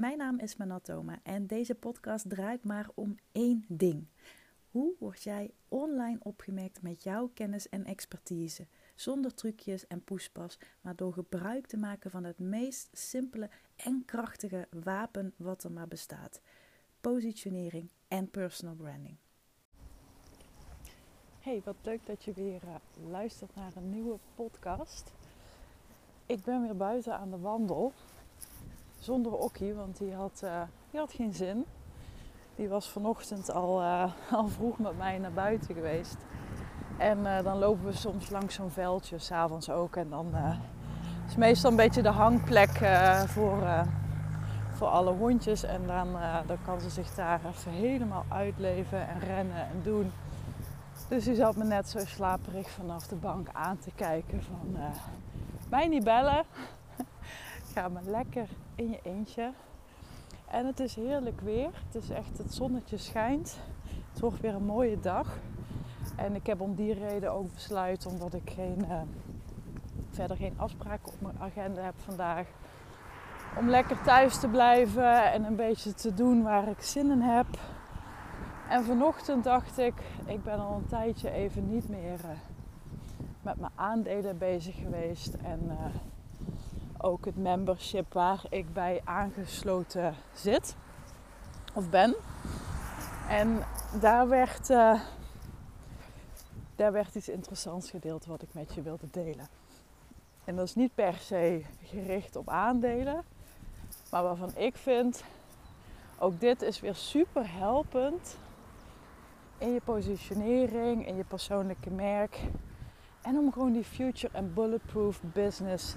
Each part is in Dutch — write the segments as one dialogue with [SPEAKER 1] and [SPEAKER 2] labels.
[SPEAKER 1] Mijn naam is Manatoma en deze podcast draait maar om één ding. Hoe word jij online opgemerkt met jouw kennis en expertise? Zonder trucjes en poespas, maar door gebruik te maken van het meest simpele en krachtige wapen wat er maar bestaat: positionering en personal branding. Hey, wat leuk dat je weer uh, luistert naar een nieuwe podcast. Ik ben weer buiten aan de wandel. Zonder Okkie, want die had, uh, die had geen zin. Die was vanochtend al, uh, al vroeg met mij naar buiten geweest. En uh, dan lopen we soms langs zo'n veldje, s'avonds ook. En dan is meestal een beetje de hangplek voor, voor alle hondjes. En dan, dan kan ze zich daar even helemaal uitleven en rennen en doen. Dus die zat me net zo slaperig vanaf de bank aan te kijken van... mij niet bellen, ga maar lekker in je eentje. En het is heerlijk weer. Het is echt, het zonnetje schijnt. Het wordt weer een mooie dag. En ik heb om die reden ook besluit, omdat ik geen, uh, verder geen afspraken op mijn agenda heb vandaag. Om lekker thuis te blijven en een beetje te doen waar ik zin in heb. En vanochtend dacht ik, ik ben al een tijdje even niet meer uh, met mijn aandelen bezig geweest. En uh, ook het membership waar ik bij aangesloten zit of ben. En daar werd, uh, daar werd iets interessants gedeeld wat ik met je wilde delen. En dat is niet per se gericht op aandelen, maar waarvan ik vind, ook dit is weer super helpend in je positionering, in je persoonlijke merk. En om gewoon die future en bulletproof business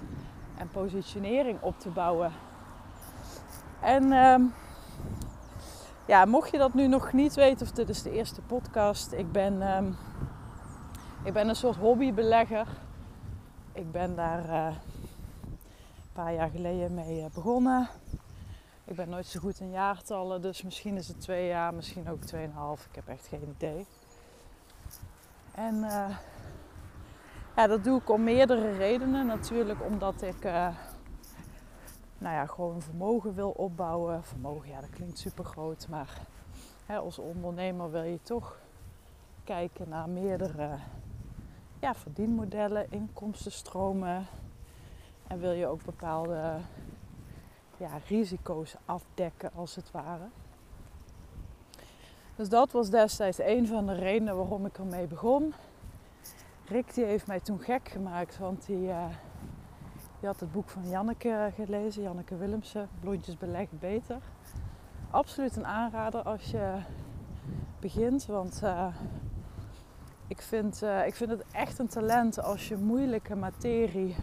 [SPEAKER 1] en positionering op te bouwen. En um, ja, mocht je dat nu nog niet weten, of dit is de eerste podcast, ik ben, um, ik ben een soort hobbybelegger. Ik ben daar uh, een paar jaar geleden mee uh, begonnen. Ik ben nooit zo goed in jaartallen, dus misschien is het twee jaar, misschien ook tweeënhalf. Ik heb echt geen idee. En uh, ja, dat doe ik om meerdere redenen. Natuurlijk omdat ik uh, nou ja, gewoon vermogen wil opbouwen. Vermogen, ja, dat klinkt super groot. Maar hè, als ondernemer wil je toch kijken naar meerdere ja, verdienmodellen, inkomstenstromen. En wil je ook bepaalde ja, risico's afdekken, als het ware. Dus dat was destijds een van de redenen waarom ik ermee begon. Rick die heeft mij toen gek gemaakt, want die, uh, die had het boek van Janneke gelezen, Janneke Willemsen, Blondjes beleggen beter. Absoluut een aanrader als je begint, want uh, ik, vind, uh, ik vind het echt een talent als je moeilijke materie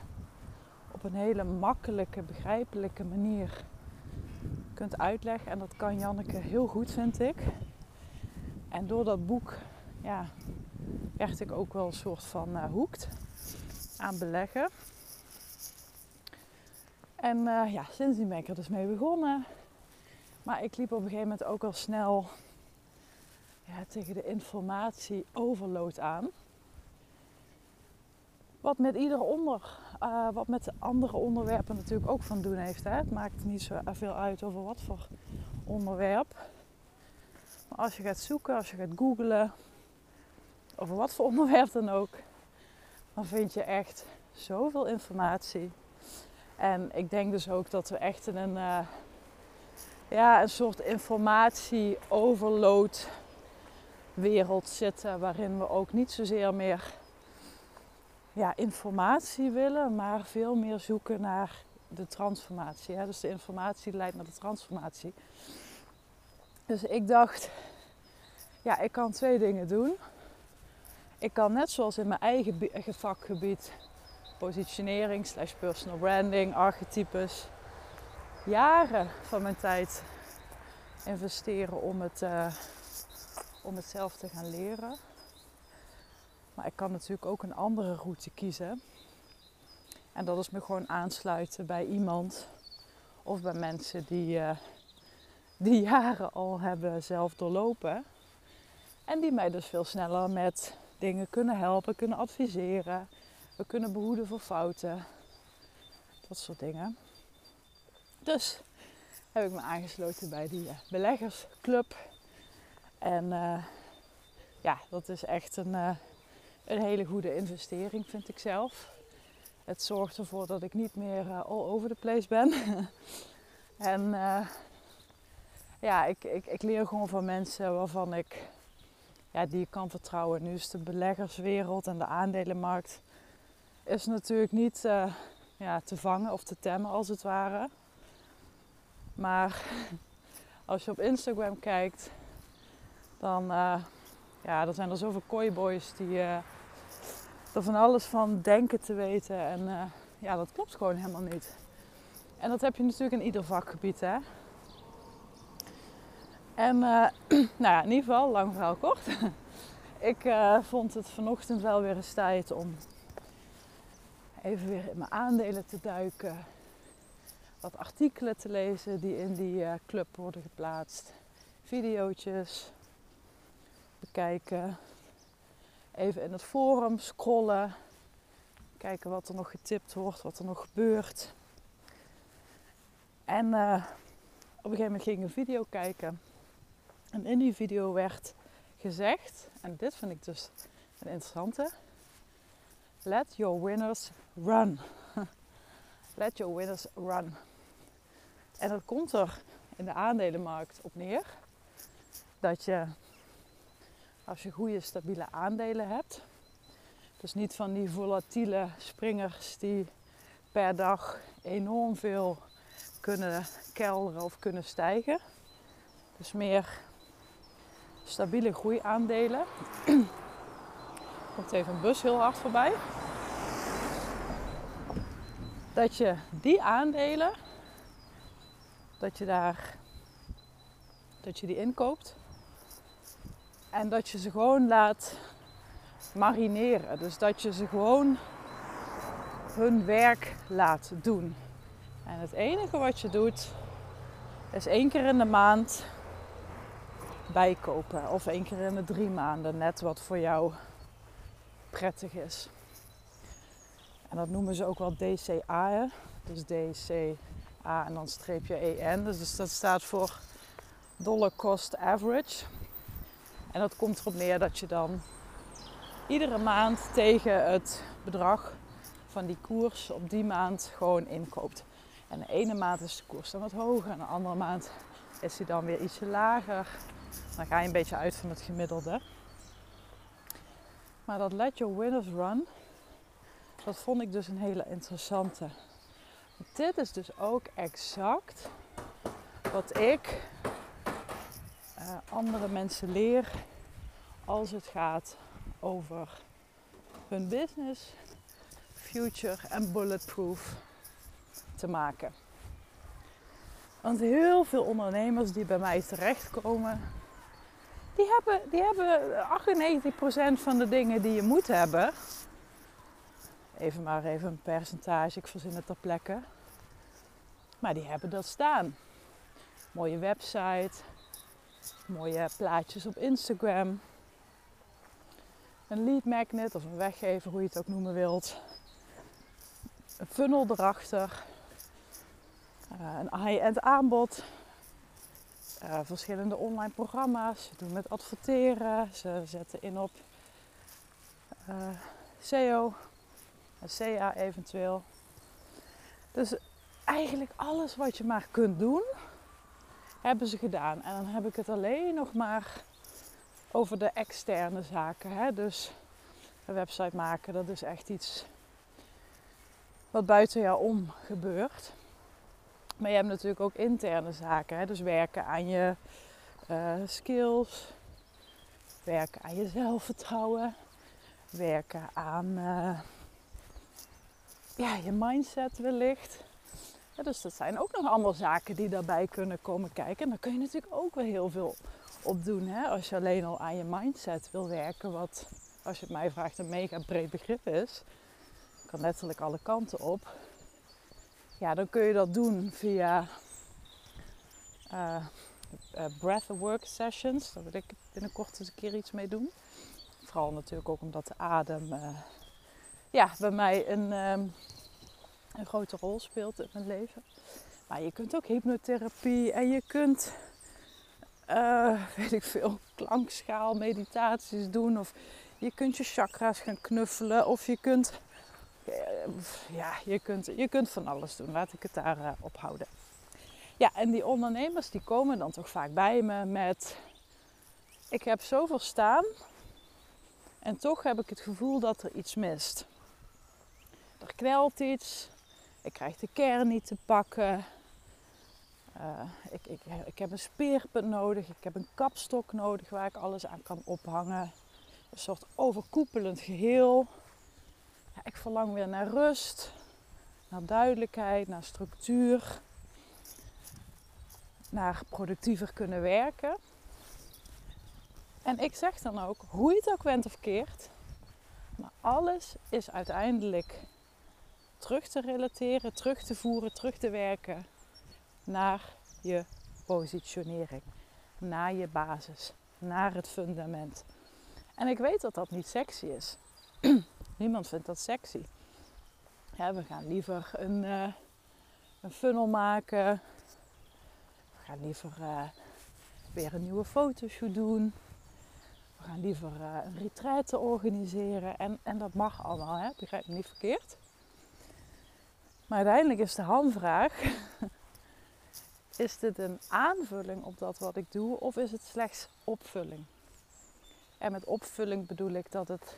[SPEAKER 1] op een hele makkelijke, begrijpelijke manier kunt uitleggen. En dat kan Janneke heel goed, vind ik. En door dat boek ja, werd ik ook wel een soort van uh, hoekt aan beleggen. En uh, ja, sindsdien ben ik er dus mee begonnen. Maar ik liep op een gegeven moment ook al snel ja, tegen de informatie overload aan. Wat met ieder onder, uh, wat met de andere onderwerpen natuurlijk ook van doen heeft. Hè. Het maakt niet zo veel uit over wat voor onderwerp. Maar als je gaat zoeken, als je gaat googlen, over wat voor onderwerp dan ook, dan vind je echt zoveel informatie. En ik denk dus ook dat we echt in een, uh, ja, een soort informatie-overload wereld zitten, waarin we ook niet zozeer meer ja, informatie willen, maar veel meer zoeken naar de transformatie. Hè? Dus de informatie leidt naar de transformatie. Dus ik dacht, ja, ik kan twee dingen doen. Ik kan net zoals in mijn eigen vakgebied, positionering, slash personal branding, archetypes, jaren van mijn tijd investeren om het, uh, om het zelf te gaan leren. Maar ik kan natuurlijk ook een andere route kiezen. En dat is me gewoon aansluiten bij iemand of bij mensen die, uh, die jaren al hebben zelf doorlopen. En die mij dus veel sneller met dingen kunnen helpen, kunnen adviseren. We kunnen behoeden voor fouten. Dat soort dingen. Dus heb ik me aangesloten bij die uh, beleggersclub. En ja, dat is echt een, een hele goede investering, vind ik zelf. Het zorgt ervoor dat ik niet meer all over the place ben. en ja, ik, ik, ik leer gewoon van mensen waarvan ik ja, die ik kan vertrouwen. Nu is de beleggerswereld en de aandelenmarkt is natuurlijk niet uh, ja, te vangen of te temmen als het ware. Maar als je op Instagram kijkt, dan uh, ja, er zijn er zoveel kooiboys die uh, er van alles van denken te weten. En ja, dat klopt gewoon helemaal niet. En dat heb je natuurlijk in ieder vakgebied, hè. En uh, nou ja, in ieder geval, lang verhaal kort. ik uh, vond het vanochtend wel weer eens tijd om even weer in mijn aandelen te duiken. Wat artikelen te lezen die in die uh, club worden geplaatst. Videootjes bekijken. Even in het forum scrollen. Kijken wat er nog getipt wordt, wat er nog gebeurt. En op een gegeven moment ging ik een video kijken en in die video werd gezegd, en dit vind ik dus een interessante: Let your winners run. Let your winners run. En dat komt er in de aandelenmarkt op neer dat je, als je goede stabiele aandelen hebt, dus niet van die volatiele springers die per dag enorm veel kunnen kelderen of kunnen stijgen. Dus meer stabiele groeiaandelen. Komt even een bus heel hard voorbij. Dat je die aandelen, dat je daar, dat je die inkoopt. En dat je ze gewoon laat marineren. Dus dat je ze gewoon hun werk laat doen. En het enige wat je doet, is één keer in de maand bijkopen. Of één keer in de drie maanden, net wat voor jou prettig is. En dat noemen ze ook wel DCA. Dus DCA en dan streepje EN. Dus dat staat voor Dollar Cost Average. En dat komt erop neer dat je dan iedere maand tegen het bedrag van die koers op die maand gewoon inkoopt. En de ene maand is de koers dan wat hoger en de andere maand is die dan weer ietsje lager. Dan ga je een beetje uit van het gemiddelde. Maar dat let your winners run, dat vond ik dus een hele interessante. Dit is dus ook exact wat ik uh, andere mensen leer als het gaat over hun business, future en bulletproof te maken. Want heel veel ondernemers die bij mij terechtkomen, die hebben, die hebben 98% van de dingen die je moet hebben. Even maar even een percentage, ik verzin het ter plekke. Maar die hebben dat staan. Mooie website, mooie plaatjes op Instagram. Een lead magnet of een weggever, hoe je het ook noemen wilt. Een funnel erachter. Uh, een high-end aanbod. Uh, verschillende online programma's. Ze doen met adverteren. Ze zetten in op uh, SEO, CA eventueel. Dus eigenlijk alles wat je maar kunt doen, hebben ze gedaan. En dan heb ik het alleen nog maar over de externe zaken. Hè? Dus een website maken, dat is echt iets wat buiten jou om gebeurt. Maar je hebt natuurlijk ook interne zaken. Hè? Dus werken aan je uh, skills, werken aan je zelfvertrouwen, werken aan uh, ja, je mindset wellicht. Dus dat zijn ook nog allemaal zaken die daarbij kunnen komen kijken. En daar kun je natuurlijk ook wel heel veel op doen. Hè? Als je alleen al aan je mindset wil werken, wat als je het mij vraagt een mega breed begrip is. Kan letterlijk alle kanten op ja, dan kun je dat doen via uh, uh, breathwork sessions. Daar wil ik binnenkort eens een keer iets mee doen. Vooral natuurlijk ook omdat de adem uh, ja, bij mij een, um, een grote rol speelt in mijn leven. Maar je kunt ook hypnotherapie en je kunt, weet ik veel, klankschaal meditaties doen. Of je kunt je chakra's gaan knuffelen. Of je kunt, ja, je kunt, je kunt van alles doen. Laat ik het daar uh, op houden. Ja, en die ondernemers die komen dan toch vaak bij me met... Ik heb zoveel staan en toch heb ik het gevoel dat er iets mist. Er knelt iets, ik krijg de kern niet te pakken. Uh, ik, ik, ik heb een speerpunt nodig, ik heb een kapstok nodig waar ik alles aan kan ophangen. Een soort overkoepelend geheel. Ik verlang weer naar rust, naar duidelijkheid, naar structuur, naar productiever kunnen werken. En ik zeg dan ook, hoe je het ook went of keert, maar alles is uiteindelijk terug te relateren, terug te voeren, terug te werken naar je positionering, naar je basis, naar het fundament. En ik weet dat dat niet sexy is. Niemand vindt dat sexy. Ja, we gaan liever een, uh, een funnel maken. We gaan liever uh, weer een nieuwe fotoshoot doen. We gaan liever uh, een retraite organiseren. En, en dat mag allemaal, hè? begrijp me niet verkeerd. Maar uiteindelijk is de hamvraag: is dit een aanvulling op dat wat ik doe of is het slechts opvulling? En met opvulling bedoel ik dat het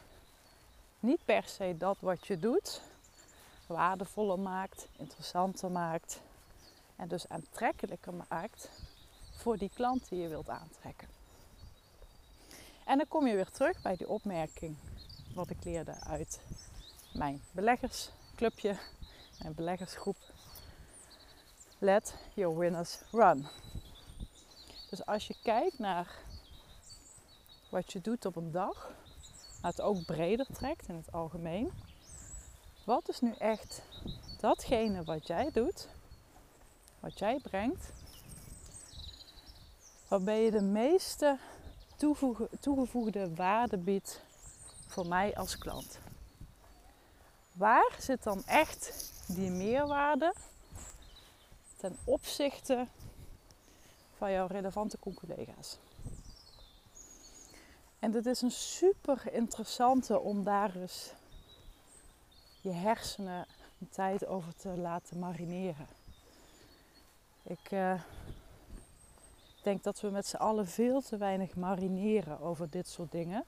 [SPEAKER 1] niet per se dat wat je doet waardevoller maakt, interessanter maakt en dus aantrekkelijker maakt voor die klant die je wilt aantrekken. En dan kom je weer terug bij die opmerking wat ik leerde uit mijn beleggersclubje en beleggersgroep. Let your winners run. Dus als je kijkt naar wat je doet op een dag, maar het ook breder trekt in het algemeen. Wat is nu echt datgene wat jij doet, wat jij brengt, waarbij je de meeste toegevoegde waarde biedt voor mij als klant? Waar zit dan echt die meerwaarde ten opzichte van jouw relevante collega's. En dit is een super interessante om daar eens je hersenen een tijd over te laten marineren. Ik uh, denk dat we met z'n allen veel te weinig marineren over dit soort dingen.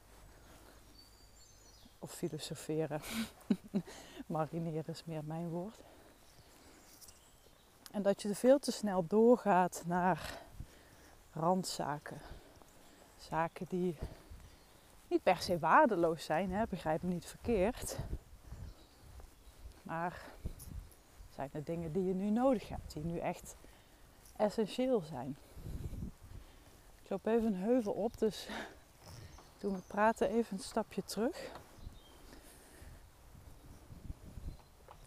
[SPEAKER 1] Of filosoferen. Marineren is meer mijn woord. En dat je veel te snel doorgaat naar randzaken. Zaken die niet per se waardeloos zijn, hè? begrijp me niet verkeerd. Maar zijn er dingen die je nu nodig hebt, die nu echt essentieel zijn. Ik loop even een heuvel op, dus toen we praten even een stapje terug.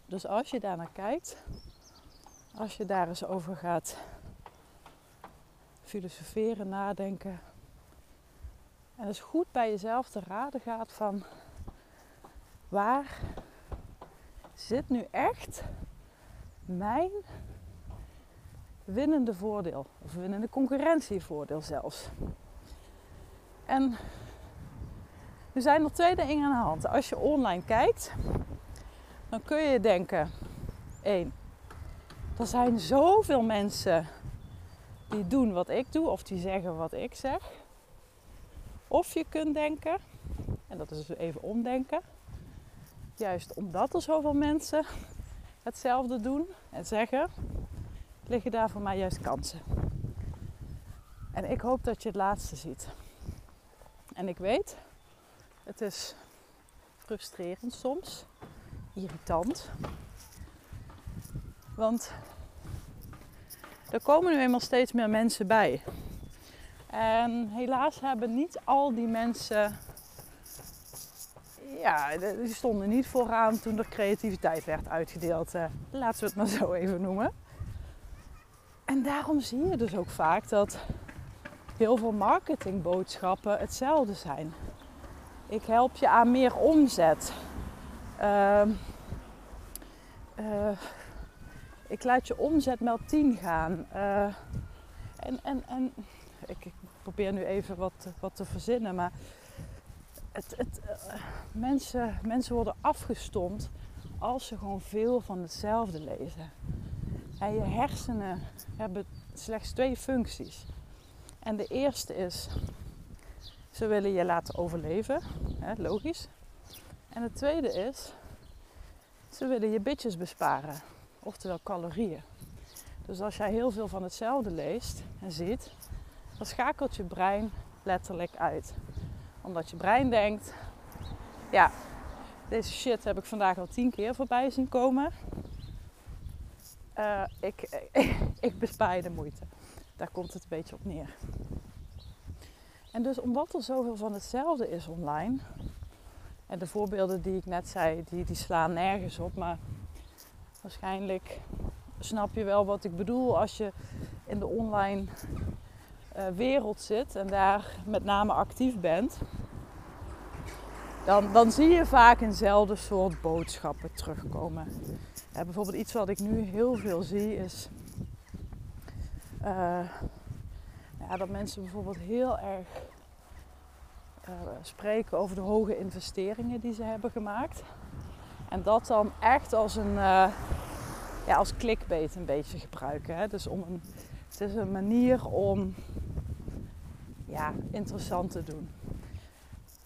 [SPEAKER 1] Dus als je daar naar kijkt, als je daar eens over gaat filosoferen, nadenken. En eens goed bij jezelf te raden gaat van waar zit nu echt mijn winnende voordeel. Of winnende concurrentievoordeel zelfs. En er zijn er twee dingen aan de hand. Als je online kijkt, dan kun je denken: één, er zijn zoveel mensen die doen wat ik doe of die zeggen wat ik zeg. Of je kunt denken, en dat is dus even omdenken, juist omdat er zoveel mensen hetzelfde doen en zeggen, liggen daar voor mij juist kansen. En ik hoop dat je het laatste ziet. En ik weet, het is frustrerend soms irritant. Want er komen nu eenmaal steeds meer mensen bij. En helaas hebben niet al die mensen. Ja, die stonden niet vooraan toen er creativiteit werd uitgedeeld. Eh, laten we het maar zo even noemen. En daarom zie je dus ook vaak dat heel veel marketingboodschappen hetzelfde zijn. Ik help je aan meer omzet. Uh, uh, ik laat je omzet maal 10 gaan. Uh, en, en, en ik, probeer nu even wat, wat te verzinnen, maar het, het, uh, mensen, mensen worden afgestomd als ze gewoon veel van hetzelfde lezen. En je hersenen hebben slechts twee functies. En de eerste is, ze willen je laten overleven, hè, logisch. En het tweede is, ze willen je bitjes besparen, oftewel calorieën. Dus als jij heel veel van hetzelfde leest en ziet, dan schakelt je brein letterlijk uit. Omdat je brein denkt, ja, deze shit heb ik vandaag al tien keer voorbij zien komen. Uh, ik, ik bespaar je de moeite. Daar komt het een beetje op neer. En dus omdat er zoveel van hetzelfde is online, en de voorbeelden die ik net zei, die, die slaan nergens op, maar waarschijnlijk snap je wel wat ik bedoel als je in de online wereld zit en daar met name actief bent. Dan, dan zie je vaak eenzelfde soort boodschappen terugkomen. Bijvoorbeeld iets wat ik nu heel veel zie is uh, ja, dat mensen bijvoorbeeld heel erg uh, spreken over de hoge investeringen die ze hebben gemaakt. En dat dan echt als een uh, ja, als clickbait een beetje gebruiken. Hè? Dus om een, het is een manier om interessant te doen.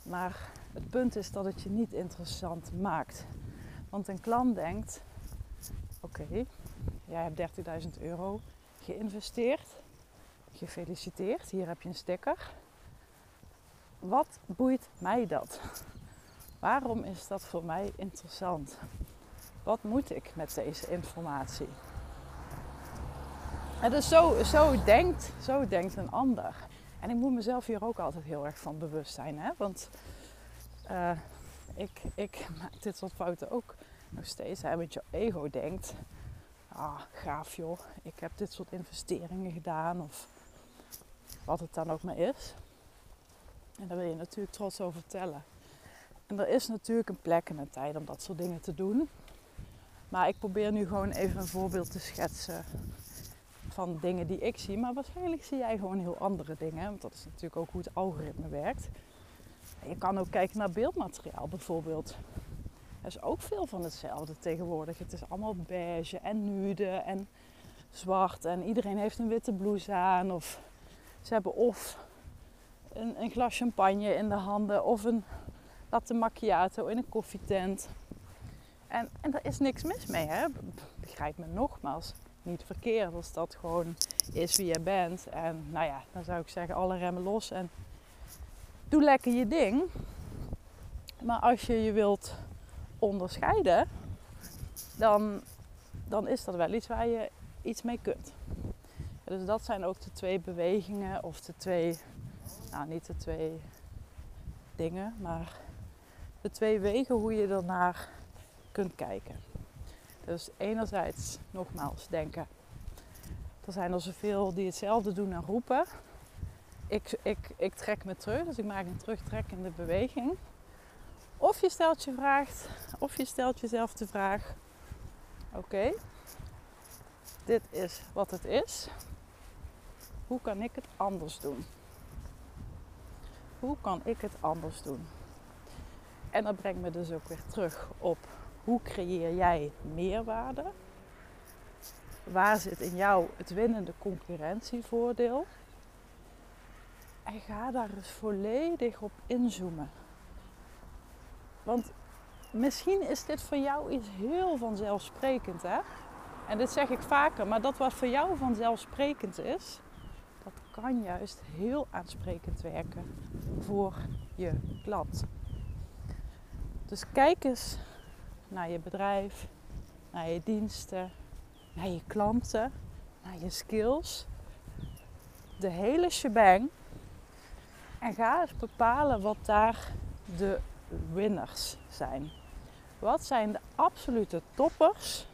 [SPEAKER 1] Maar het punt is dat het je niet interessant maakt. Want een klant denkt: oké, jij hebt 30.000 euro geïnvesteerd. Gefeliciteerd, hier heb je een sticker. Wat boeit mij dat? Waarom is dat voor mij interessant? Wat moet ik met deze informatie? En dus zo, zo, denkt, zo denkt een ander. En ik moet mezelf hier ook altijd heel erg van bewust zijn. Hè? Want uh, ik, ik maak dit soort fouten ook nog steeds. Hè? Want je ego denkt, ah, gaaf joh, ik heb dit soort investeringen gedaan of wat het dan ook maar is. En daar wil je natuurlijk trots over vertellen. En er is natuurlijk een plek en een tijd om dat soort dingen te doen. Maar ik probeer nu gewoon even een voorbeeld te schetsen van dingen die ik zie. Maar waarschijnlijk zie jij gewoon heel andere dingen. Want dat is natuurlijk ook hoe het algoritme werkt. je kan ook kijken naar beeldmateriaal bijvoorbeeld. Er is ook veel van hetzelfde tegenwoordig. Het is allemaal beige en nude en zwart. En iedereen heeft een witte blouse aan. Of ze hebben of een, een glas champagne in de handen. Of een latte macchiato in een koffietent. En, en daar is niks mis mee. Hè? Begrijp me nogmaals niet verkeerd als dat gewoon is wie je bent. En nou ja, dan zou ik zeggen alle remmen los en doe lekker je ding. Maar als je je wilt onderscheiden, dan, dan is dat wel iets waar je iets mee kunt. Dus dat zijn ook de twee bewegingen of de twee, nou niet de twee dingen, maar de twee wegen hoe je ernaar kunt kijken. Dus enerzijds nogmaals denken, er zijn er zoveel die hetzelfde doen en roepen. Ik, ik, ik trek me terug, dus ik maak een terugtrekkende beweging. Of je stelt je vraagt, of je stelt jezelf de vraag: oké, dit is wat het is. Hoe kan ik het anders doen? Hoe kan ik het anders doen? En dat brengt me dus ook weer terug op hoe creëer jij meerwaarde? Waar zit in jou het winnende concurrentievoordeel? En ga daar eens volledig op inzoomen. Want misschien is dit voor jou iets heel vanzelfsprekend, hè? En dit zeg ik vaker, maar dat wat voor jou vanzelfsprekend is, dat kan juist heel aansprekend werken voor je klant. Dus kijk eens naar je bedrijf, naar je diensten, naar je klanten, naar je skills. De hele shebang. En ga eens bepalen wat daar de winners zijn. Wat zijn de absolute toppers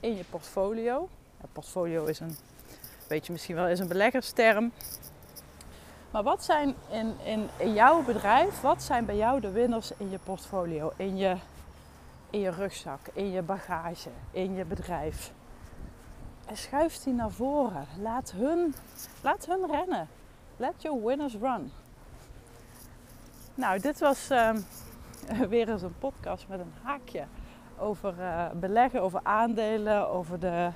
[SPEAKER 1] in je portfolio? Ja, portfolio is een, weet je misschien wel, is een beleggersterm. Maar wat zijn in, in, in jouw bedrijf, wat zijn bij jou de winners in je portfolio, in je, in je rugzak, in je bagage, in je bedrijf? En schuif die naar voren. Laat hun, laat hun rennen. Let your winners run. Nou, dit was uh, weer eens een podcast met een haakje over uh, beleggen, over aandelen, over de,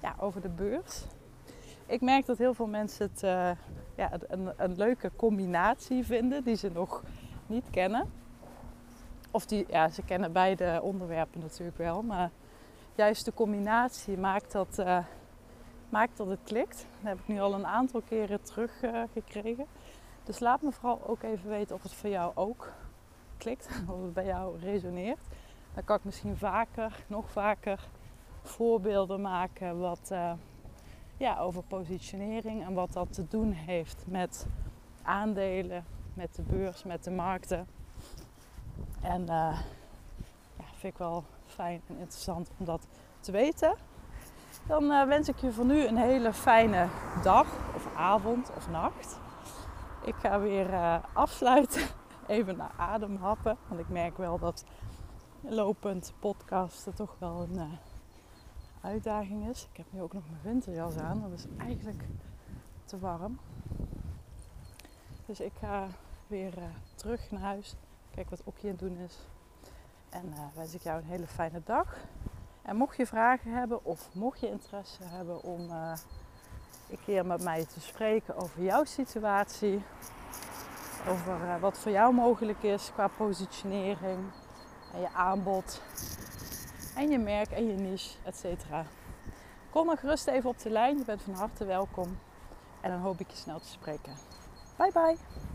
[SPEAKER 1] ja, over de beurs. Ik merk dat heel veel mensen het uh, ja, een, een leuke combinatie vinden die ze nog niet kennen. Of die, ja, ze kennen beide onderwerpen natuurlijk wel, maar juist de combinatie maakt dat, uh, maakt dat het klikt. Dat heb ik nu al een aantal keren teruggekregen. dus laat me vooral ook even weten of het voor jou ook klikt, of het bij jou resoneert. Dan kan ik misschien vaker, nog vaker voorbeelden maken wat, uh, ja, over positionering en wat dat te doen heeft met aandelen, met de beurs, met de markten. En uh, ja, vind ik wel fijn en interessant om dat te weten. Dan uh, wens ik je voor nu een hele fijne dag of avond of nacht. Ik ga weer uh, afsluiten, even naar adem happen. Want ik merk wel dat lopend podcasten toch wel een uitdaging is. Ik heb nu ook nog mijn winterjas aan. Dat is eigenlijk te warm. Dus ik ga weer terug naar huis. Kijk wat Okkie aan het doen is. En uh, wens ik jou een hele fijne dag. En mocht je vragen hebben of mocht je interesse hebben om uh, een keer met mij te spreken over jouw situatie, over uh, wat voor jou mogelijk is qua positionering en je aanbod en je merk en je niche, etc. Kom dan gerust even op de lijn, je bent van harte welkom en dan hoop ik je snel te spreken. Bye bye!